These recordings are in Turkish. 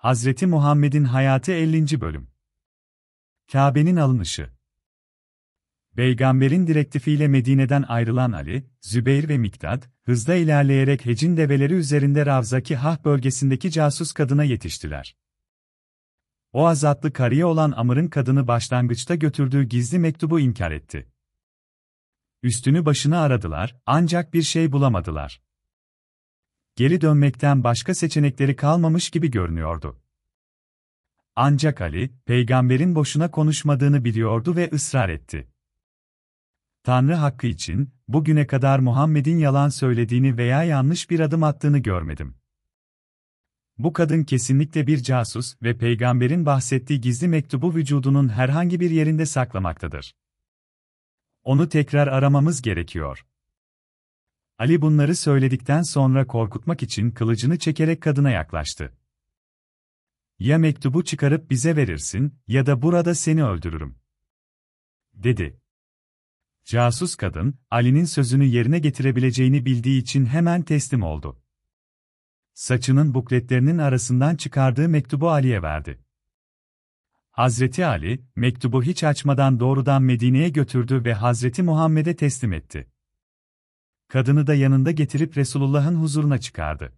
Hazreti Muhammed'in hayatı 50. bölüm. Kabe'nin alınışı. Peygamberin direktifiyle Medine'den ayrılan Ali, Zübeyir ve Miktat, hızla ilerleyerek Hecin develeri üzerinde Ravzaki Hah bölgesindeki casus kadına yetiştiler. O azatlı karıya olan Amr'ın kadını başlangıçta götürdüğü gizli mektubu inkar etti. Üstünü başını aradılar, ancak bir şey bulamadılar geri dönmekten başka seçenekleri kalmamış gibi görünüyordu. Ancak Ali, peygamberin boşuna konuşmadığını biliyordu ve ısrar etti. Tanrı hakkı için, bugüne kadar Muhammed'in yalan söylediğini veya yanlış bir adım attığını görmedim. Bu kadın kesinlikle bir casus ve peygamberin bahsettiği gizli mektubu vücudunun herhangi bir yerinde saklamaktadır. Onu tekrar aramamız gerekiyor. Ali bunları söyledikten sonra korkutmak için kılıcını çekerek kadına yaklaştı. Ya mektubu çıkarıp bize verirsin ya da burada seni öldürürüm. Dedi. Casus kadın, Ali'nin sözünü yerine getirebileceğini bildiği için hemen teslim oldu. Saçının bukletlerinin arasından çıkardığı mektubu Ali'ye verdi. Hazreti Ali, mektubu hiç açmadan doğrudan Medine'ye götürdü ve Hazreti Muhammed'e teslim etti kadını da yanında getirip Resulullah'ın huzuruna çıkardı.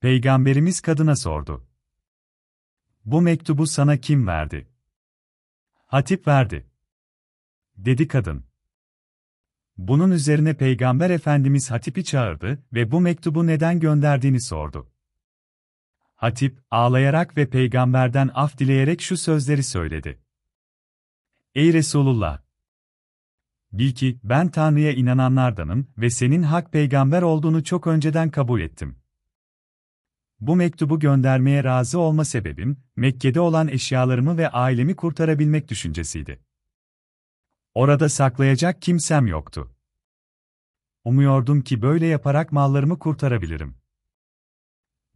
Peygamberimiz kadına sordu. Bu mektubu sana kim verdi? Hatip verdi. Dedi kadın. Bunun üzerine Peygamber Efendimiz Hatip'i çağırdı ve bu mektubu neden gönderdiğini sordu. Hatip, ağlayarak ve peygamberden af dileyerek şu sözleri söyledi. Ey Resulullah! Bil ki, ben Tanrı'ya inananlardanım ve senin hak peygamber olduğunu çok önceden kabul ettim. Bu mektubu göndermeye razı olma sebebim, Mekke'de olan eşyalarımı ve ailemi kurtarabilmek düşüncesiydi. Orada saklayacak kimsem yoktu. Umuyordum ki böyle yaparak mallarımı kurtarabilirim.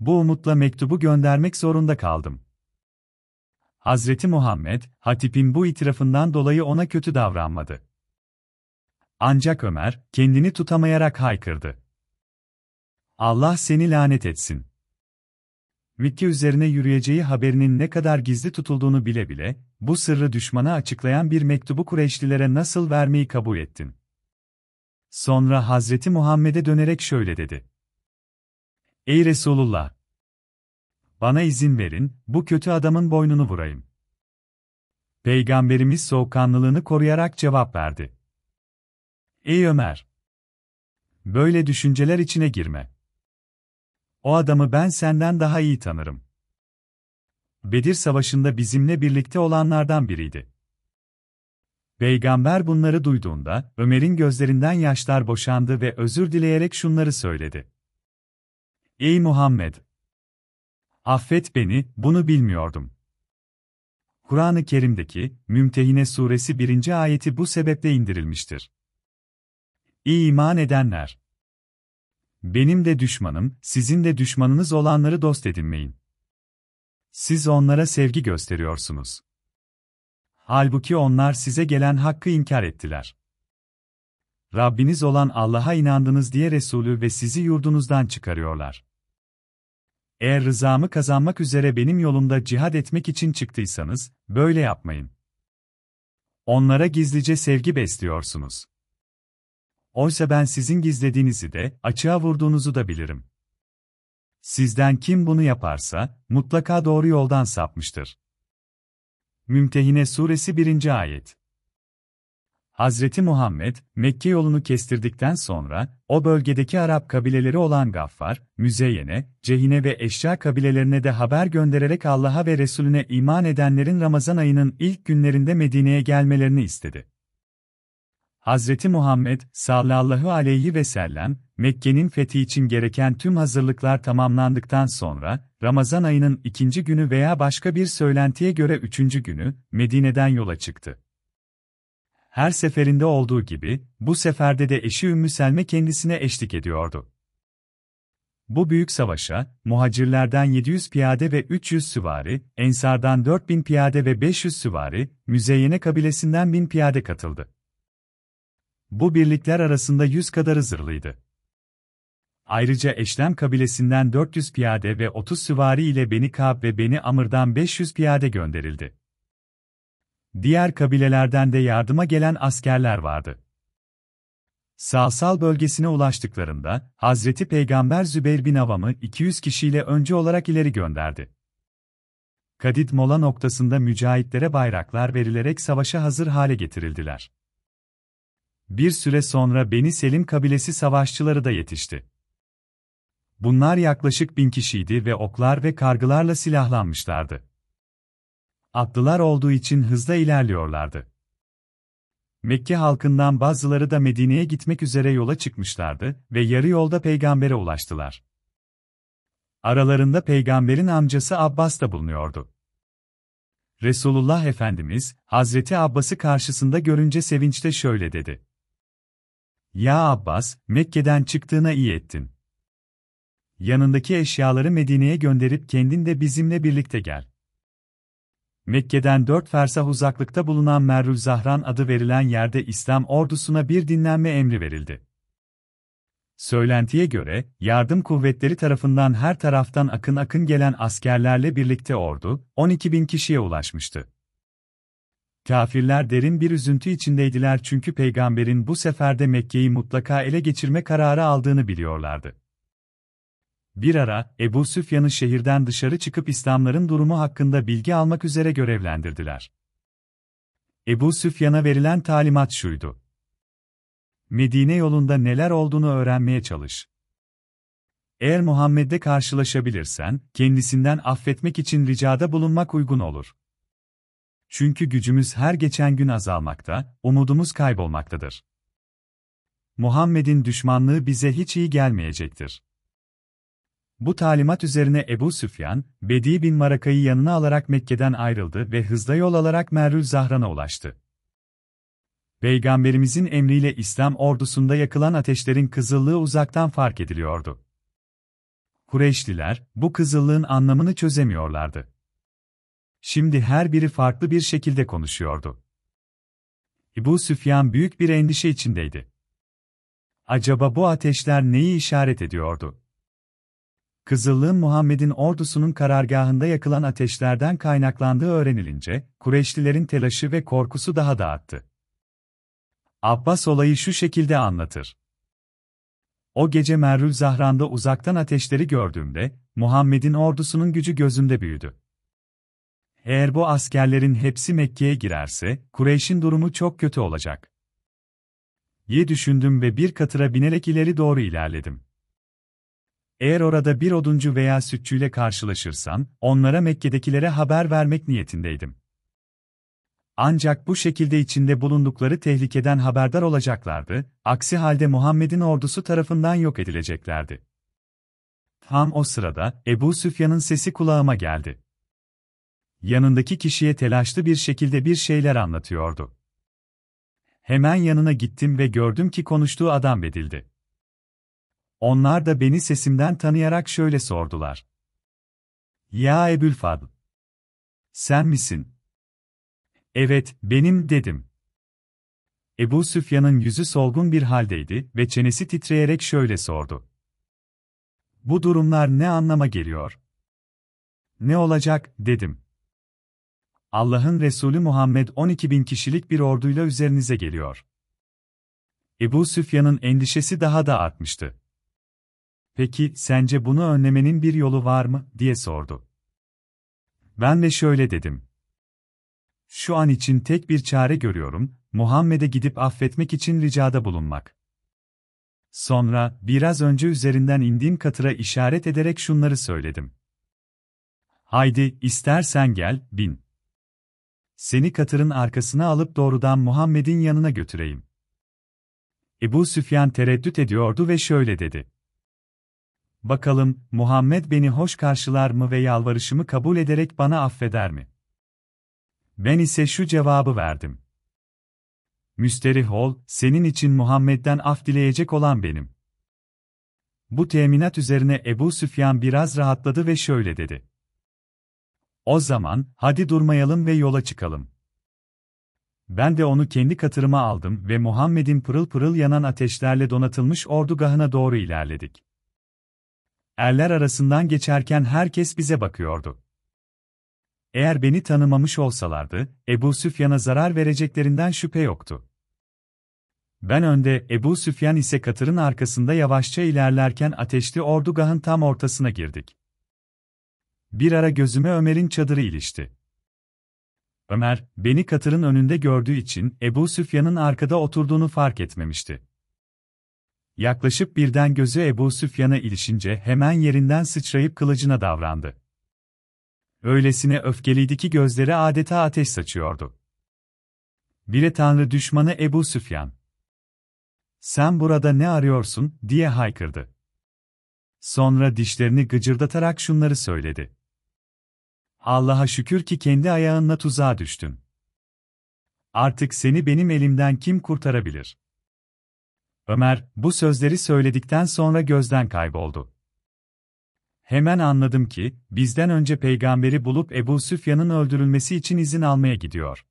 Bu umutla mektubu göndermek zorunda kaldım. Hazreti Muhammed, Hatip'in bu itirafından dolayı ona kötü davranmadı. Ancak Ömer, kendini tutamayarak haykırdı. Allah seni lanet etsin. Mekke üzerine yürüyeceği haberinin ne kadar gizli tutulduğunu bile bile, bu sırrı düşmana açıklayan bir mektubu Kureyşlilere nasıl vermeyi kabul ettin? Sonra Hazreti Muhammed'e dönerek şöyle dedi. Ey Resulullah! Bana izin verin, bu kötü adamın boynunu vurayım. Peygamberimiz soğukkanlılığını koruyarak cevap verdi. Ey Ömer! Böyle düşünceler içine girme. O adamı ben senden daha iyi tanırım. Bedir Savaşı'nda bizimle birlikte olanlardan biriydi. Peygamber bunları duyduğunda, Ömer'in gözlerinden yaşlar boşandı ve özür dileyerek şunları söyledi. Ey Muhammed! Affet beni, bunu bilmiyordum. Kur'an-ı Kerim'deki, Mümtehine suresi 1. ayeti bu sebeple indirilmiştir. İman edenler. Benim de düşmanım, sizin de düşmanınız olanları dost edinmeyin. Siz onlara sevgi gösteriyorsunuz. Halbuki onlar size gelen hakkı inkar ettiler. Rabbiniz olan Allah'a inandınız diye Resulü ve sizi yurdunuzdan çıkarıyorlar. Eğer rızamı kazanmak üzere benim yolumda cihad etmek için çıktıysanız, böyle yapmayın. Onlara gizlice sevgi besliyorsunuz. Oysa ben sizin gizlediğinizi de, açığa vurduğunuzu da bilirim. Sizden kim bunu yaparsa, mutlaka doğru yoldan sapmıştır. Mümtehine Suresi 1. Ayet Hazreti Muhammed, Mekke yolunu kestirdikten sonra, o bölgedeki Arap kabileleri olan Gaffar, Müzeyyene, Cehine ve Eşya kabilelerine de haber göndererek Allah'a ve Resulüne iman edenlerin Ramazan ayının ilk günlerinde Medine'ye gelmelerini istedi. Hazreti Muhammed sallallahu aleyhi ve sellem, Mekke'nin fethi için gereken tüm hazırlıklar tamamlandıktan sonra, Ramazan ayının ikinci günü veya başka bir söylentiye göre üçüncü günü, Medine'den yola çıktı. Her seferinde olduğu gibi, bu seferde de eşi Ümmü Selme kendisine eşlik ediyordu. Bu büyük savaşa, muhacirlerden 700 piyade ve 300 süvari, Ensardan 4000 piyade ve 500 süvari, Müzeyyene kabilesinden 1000 piyade katıldı. Bu birlikler arasında yüz kadarı zırhlıydı. Ayrıca Eşlem kabilesinden 400 piyade ve 30 süvari ile Beni Kab ve Beni Amr'dan 500 piyade gönderildi. Diğer kabilelerden de yardıma gelen askerler vardı. Sağsal bölgesine ulaştıklarında, Hazreti Peygamber Zübeyir bin Avam'ı 200 kişiyle önce olarak ileri gönderdi. Kadid mola noktasında mücahitlere bayraklar verilerek savaşa hazır hale getirildiler. Bir süre sonra Beni Selim kabilesi savaşçıları da yetişti. Bunlar yaklaşık bin kişiydi ve oklar ve kargılarla silahlanmışlardı. Atlılar olduğu için hızla ilerliyorlardı. Mekke halkından bazıları da Medine'ye gitmek üzere yola çıkmışlardı ve yarı yolda peygambere ulaştılar. Aralarında peygamberin amcası Abbas da bulunuyordu. Resulullah Efendimiz, Hazreti Abbas'ı karşısında görünce sevinçte şöyle dedi. Ya Abbas, Mekke'den çıktığına iyi ettin. Yanındaki eşyaları Medine'ye gönderip kendin de bizimle birlikte gel. Mekke'den dört fersah uzaklıkta bulunan Merül Zahran adı verilen yerde İslam ordusuna bir dinlenme emri verildi. Söylentiye göre, yardım kuvvetleri tarafından her taraftan akın akın gelen askerlerle birlikte ordu, 12 bin kişiye ulaşmıştı. Kafirler derin bir üzüntü içindeydiler çünkü peygamberin bu seferde Mekke'yi mutlaka ele geçirme kararı aldığını biliyorlardı. Bir ara, Ebu Süfyan'ı şehirden dışarı çıkıp İslamların durumu hakkında bilgi almak üzere görevlendirdiler. Ebu Süfyan'a verilen talimat şuydu. Medine yolunda neler olduğunu öğrenmeye çalış. Eğer Muhammed'le karşılaşabilirsen, kendisinden affetmek için ricada bulunmak uygun olur. Çünkü gücümüz her geçen gün azalmakta, umudumuz kaybolmaktadır. Muhammed'in düşmanlığı bize hiç iyi gelmeyecektir. Bu talimat üzerine Ebu Süfyan, Bedi bin Maraka'yı yanına alarak Mekke'den ayrıldı ve hızla yol alarak Merül Zahran'a ulaştı. Peygamberimizin emriyle İslam ordusunda yakılan ateşlerin kızıllığı uzaktan fark ediliyordu. Kureyşliler, bu kızıllığın anlamını çözemiyorlardı. Şimdi her biri farklı bir şekilde konuşuyordu. Ebu Süfyan büyük bir endişe içindeydi. Acaba bu ateşler neyi işaret ediyordu? Kızıllığın Muhammed'in ordusunun karargahında yakılan ateşlerden kaynaklandığı öğrenilince, Kureyşlilerin telaşı ve korkusu daha da arttı. Abbas olayı şu şekilde anlatır. O gece Merül Zahran'da uzaktan ateşleri gördüğümde, Muhammed'in ordusunun gücü gözümde büyüdü. Eğer bu askerlerin hepsi Mekke'ye girerse, Kureyş'in durumu çok kötü olacak. Ye düşündüm ve bir katıra binerek ileri doğru ilerledim. Eğer orada bir oduncu veya sütçüyle karşılaşırsam, onlara Mekke'dekilere haber vermek niyetindeydim. Ancak bu şekilde içinde bulundukları tehlikeden haberdar olacaklardı, aksi halde Muhammed'in ordusu tarafından yok edileceklerdi. Tam o sırada, Ebu Süfyan'ın sesi kulağıma geldi. Yanındaki kişiye telaşlı bir şekilde bir şeyler anlatıyordu. Hemen yanına gittim ve gördüm ki konuştuğu adam bedildi. Onlar da beni sesimden tanıyarak şöyle sordular. Ya Ebülfadl. Sen misin? Evet, benim dedim. Ebu Süfyan'ın yüzü solgun bir haldeydi ve çenesi titreyerek şöyle sordu. Bu durumlar ne anlama geliyor? Ne olacak, dedim. Allah'ın Resulü Muhammed 12 bin kişilik bir orduyla üzerinize geliyor. Ebu Süfyan'ın endişesi daha da artmıştı. Peki, sence bunu önlemenin bir yolu var mı, diye sordu. Ben de şöyle dedim. Şu an için tek bir çare görüyorum, Muhammed'e gidip affetmek için ricada bulunmak. Sonra, biraz önce üzerinden indiğim katıra işaret ederek şunları söyledim. Haydi, istersen gel, bin. Seni katırın arkasına alıp doğrudan Muhammed'in yanına götüreyim. Ebu Süfyan tereddüt ediyordu ve şöyle dedi. Bakalım, Muhammed beni hoş karşılar mı ve yalvarışımı kabul ederek bana affeder mi? Ben ise şu cevabı verdim. Müsterih ol, senin için Muhammed'den af dileyecek olan benim. Bu teminat üzerine Ebu Süfyan biraz rahatladı ve şöyle dedi. O zaman, hadi durmayalım ve yola çıkalım. Ben de onu kendi katırıma aldım ve Muhammed'in pırıl pırıl yanan ateşlerle donatılmış ordugahına doğru ilerledik. Erler arasından geçerken herkes bize bakıyordu. Eğer beni tanımamış olsalardı, Ebu Süfyan'a zarar vereceklerinden şüphe yoktu. Ben önde, Ebu Süfyan ise katırın arkasında yavaşça ilerlerken ateşli ordugahın tam ortasına girdik. Bir ara gözüme Ömer'in çadırı ilişti. Ömer, beni katırın önünde gördüğü için Ebu Süfyan'ın arkada oturduğunu fark etmemişti. Yaklaşıp birden gözü Ebu Süfyan'a ilişince hemen yerinden sıçrayıp kılıcına davrandı. Öylesine öfkeliydi ki gözleri adeta ateş saçıyordu. Bire tanrı düşmanı Ebu Süfyan. Sen burada ne arıyorsun, diye haykırdı. Sonra dişlerini gıcırdatarak şunları söyledi. Allah'a şükür ki kendi ayağınla tuzağa düştün. Artık seni benim elimden kim kurtarabilir? Ömer, bu sözleri söyledikten sonra gözden kayboldu. Hemen anladım ki, bizden önce peygamberi bulup Ebu Süfyan'ın öldürülmesi için izin almaya gidiyor.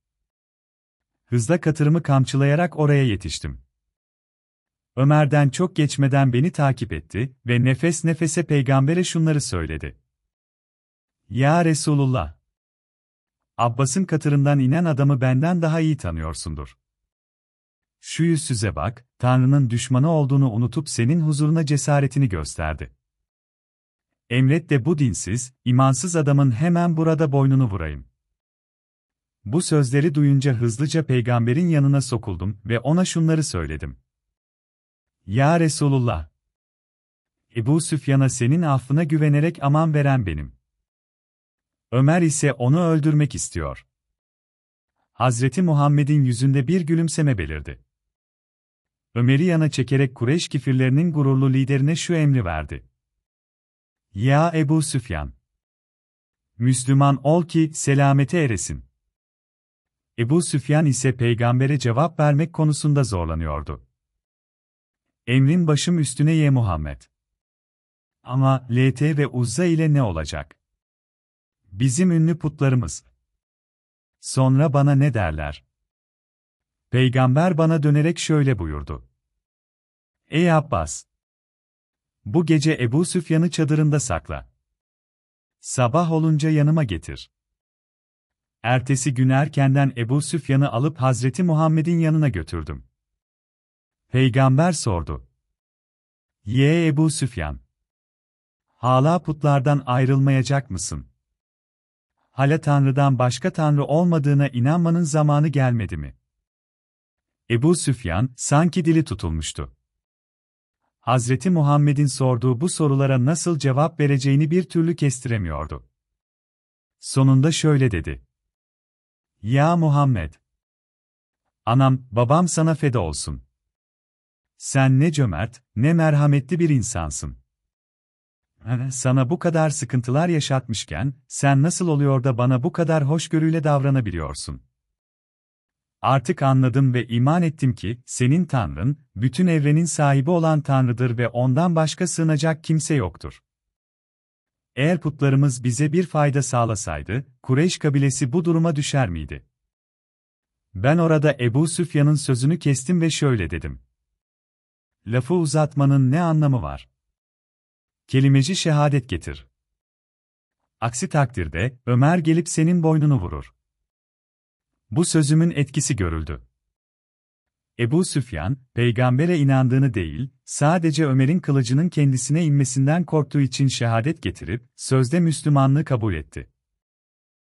Hızla katırımı kamçılayarak oraya yetiştim. Ömer'den çok geçmeden beni takip etti ve nefes nefese peygambere şunları söyledi. Ya Resulullah! Abbas'ın katırından inen adamı benden daha iyi tanıyorsundur. Şu yüzsüze bak, Tanrı'nın düşmanı olduğunu unutup senin huzuruna cesaretini gösterdi. Emret de bu dinsiz, imansız adamın hemen burada boynunu vurayım. Bu sözleri duyunca hızlıca peygamberin yanına sokuldum ve ona şunları söyledim. Ya Resulullah! Ebu Süfyan'a senin affına güvenerek aman veren benim. Ömer ise onu öldürmek istiyor. Hazreti Muhammed'in yüzünde bir gülümseme belirdi. Ömer'i yana çekerek Kureyş kifirlerinin gururlu liderine şu emri verdi. Ya Ebu Süfyan! Müslüman ol ki selamete eresin. Ebu Süfyan ise peygambere cevap vermek konusunda zorlanıyordu. Emrin başım üstüne ye Muhammed. Ama LT ve Uzza ile ne olacak? Bizim ünlü putlarımız. Sonra bana ne derler? Peygamber bana dönerek şöyle buyurdu. Ey Abbas! Bu gece Ebu Süfyan'ı çadırında sakla. Sabah olunca yanıma getir. Ertesi gün erkenden Ebu Süfyan'ı alıp Hazreti Muhammed'in yanına götürdüm. Peygamber sordu. Ye Ebu Süfyan! Hala putlardan ayrılmayacak mısın? Hala Tanrı'dan başka Tanrı olmadığına inanmanın zamanı gelmedi mi? Ebu Süfyan, sanki dili tutulmuştu. Hazreti Muhammed'in sorduğu bu sorulara nasıl cevap vereceğini bir türlü kestiremiyordu. Sonunda şöyle dedi. Ya Muhammed! Anam, babam sana feda olsun. Sen ne cömert, ne merhametli bir insansın. Sana bu kadar sıkıntılar yaşatmışken, sen nasıl oluyor da bana bu kadar hoşgörüyle davranabiliyorsun? Artık anladım ve iman ettim ki, senin Tanrın, bütün evrenin sahibi olan Tanrıdır ve ondan başka sığınacak kimse yoktur. Eğer putlarımız bize bir fayda sağlasaydı, Kureyş kabilesi bu duruma düşer miydi? Ben orada Ebu Süfyan'ın sözünü kestim ve şöyle dedim. Lafı uzatmanın ne anlamı var? Kelimeci şehadet getir. Aksi takdirde, Ömer gelip senin boynunu vurur. Bu sözümün etkisi görüldü. Ebu Süfyan, peygambere inandığını değil, sadece Ömer'in kılıcının kendisine inmesinden korktuğu için şehadet getirip, sözde Müslümanlığı kabul etti.